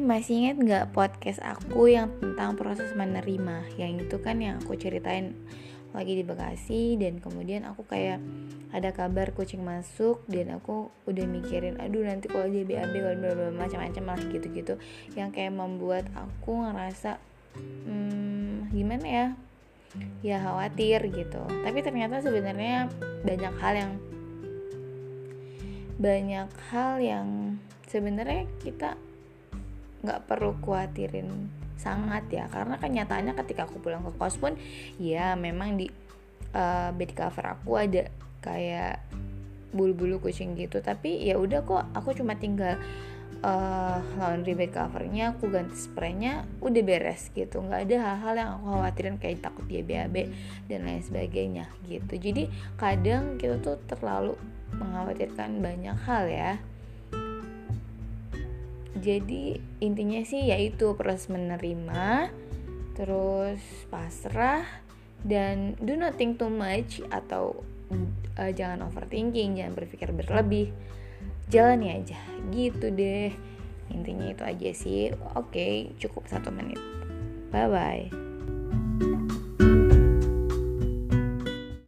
masih ingat nggak podcast aku yang tentang proses menerima? Yang itu kan yang aku ceritain lagi di Bekasi dan kemudian aku kayak ada kabar kucing masuk dan aku udah mikirin aduh nanti kalau dia BAB kalau macam-macam lah gitu-gitu. Yang kayak membuat aku ngerasa hmm, gimana ya? Ya khawatir gitu. Tapi ternyata sebenarnya banyak hal yang banyak hal yang sebenarnya kita nggak perlu khawatirin sangat ya. Karena kenyataannya ketika aku pulang ke kos pun ya memang di uh, bed cover aku ada kayak bulu-bulu kucing gitu. Tapi ya udah kok aku cuma tinggal uh, laundry bed covernya aku ganti spraynya udah beres gitu. Nggak ada hal-hal yang aku khawatirin kayak takut dia BAB dan lain sebagainya gitu. Jadi kadang kita tuh terlalu mengkhawatirkan banyak hal ya jadi intinya sih yaitu proses menerima terus pasrah dan do not think too much atau uh, jangan overthinking jangan berpikir berlebih. Jalani aja gitu deh. Intinya itu aja sih. Oke cukup satu menit. Bye bye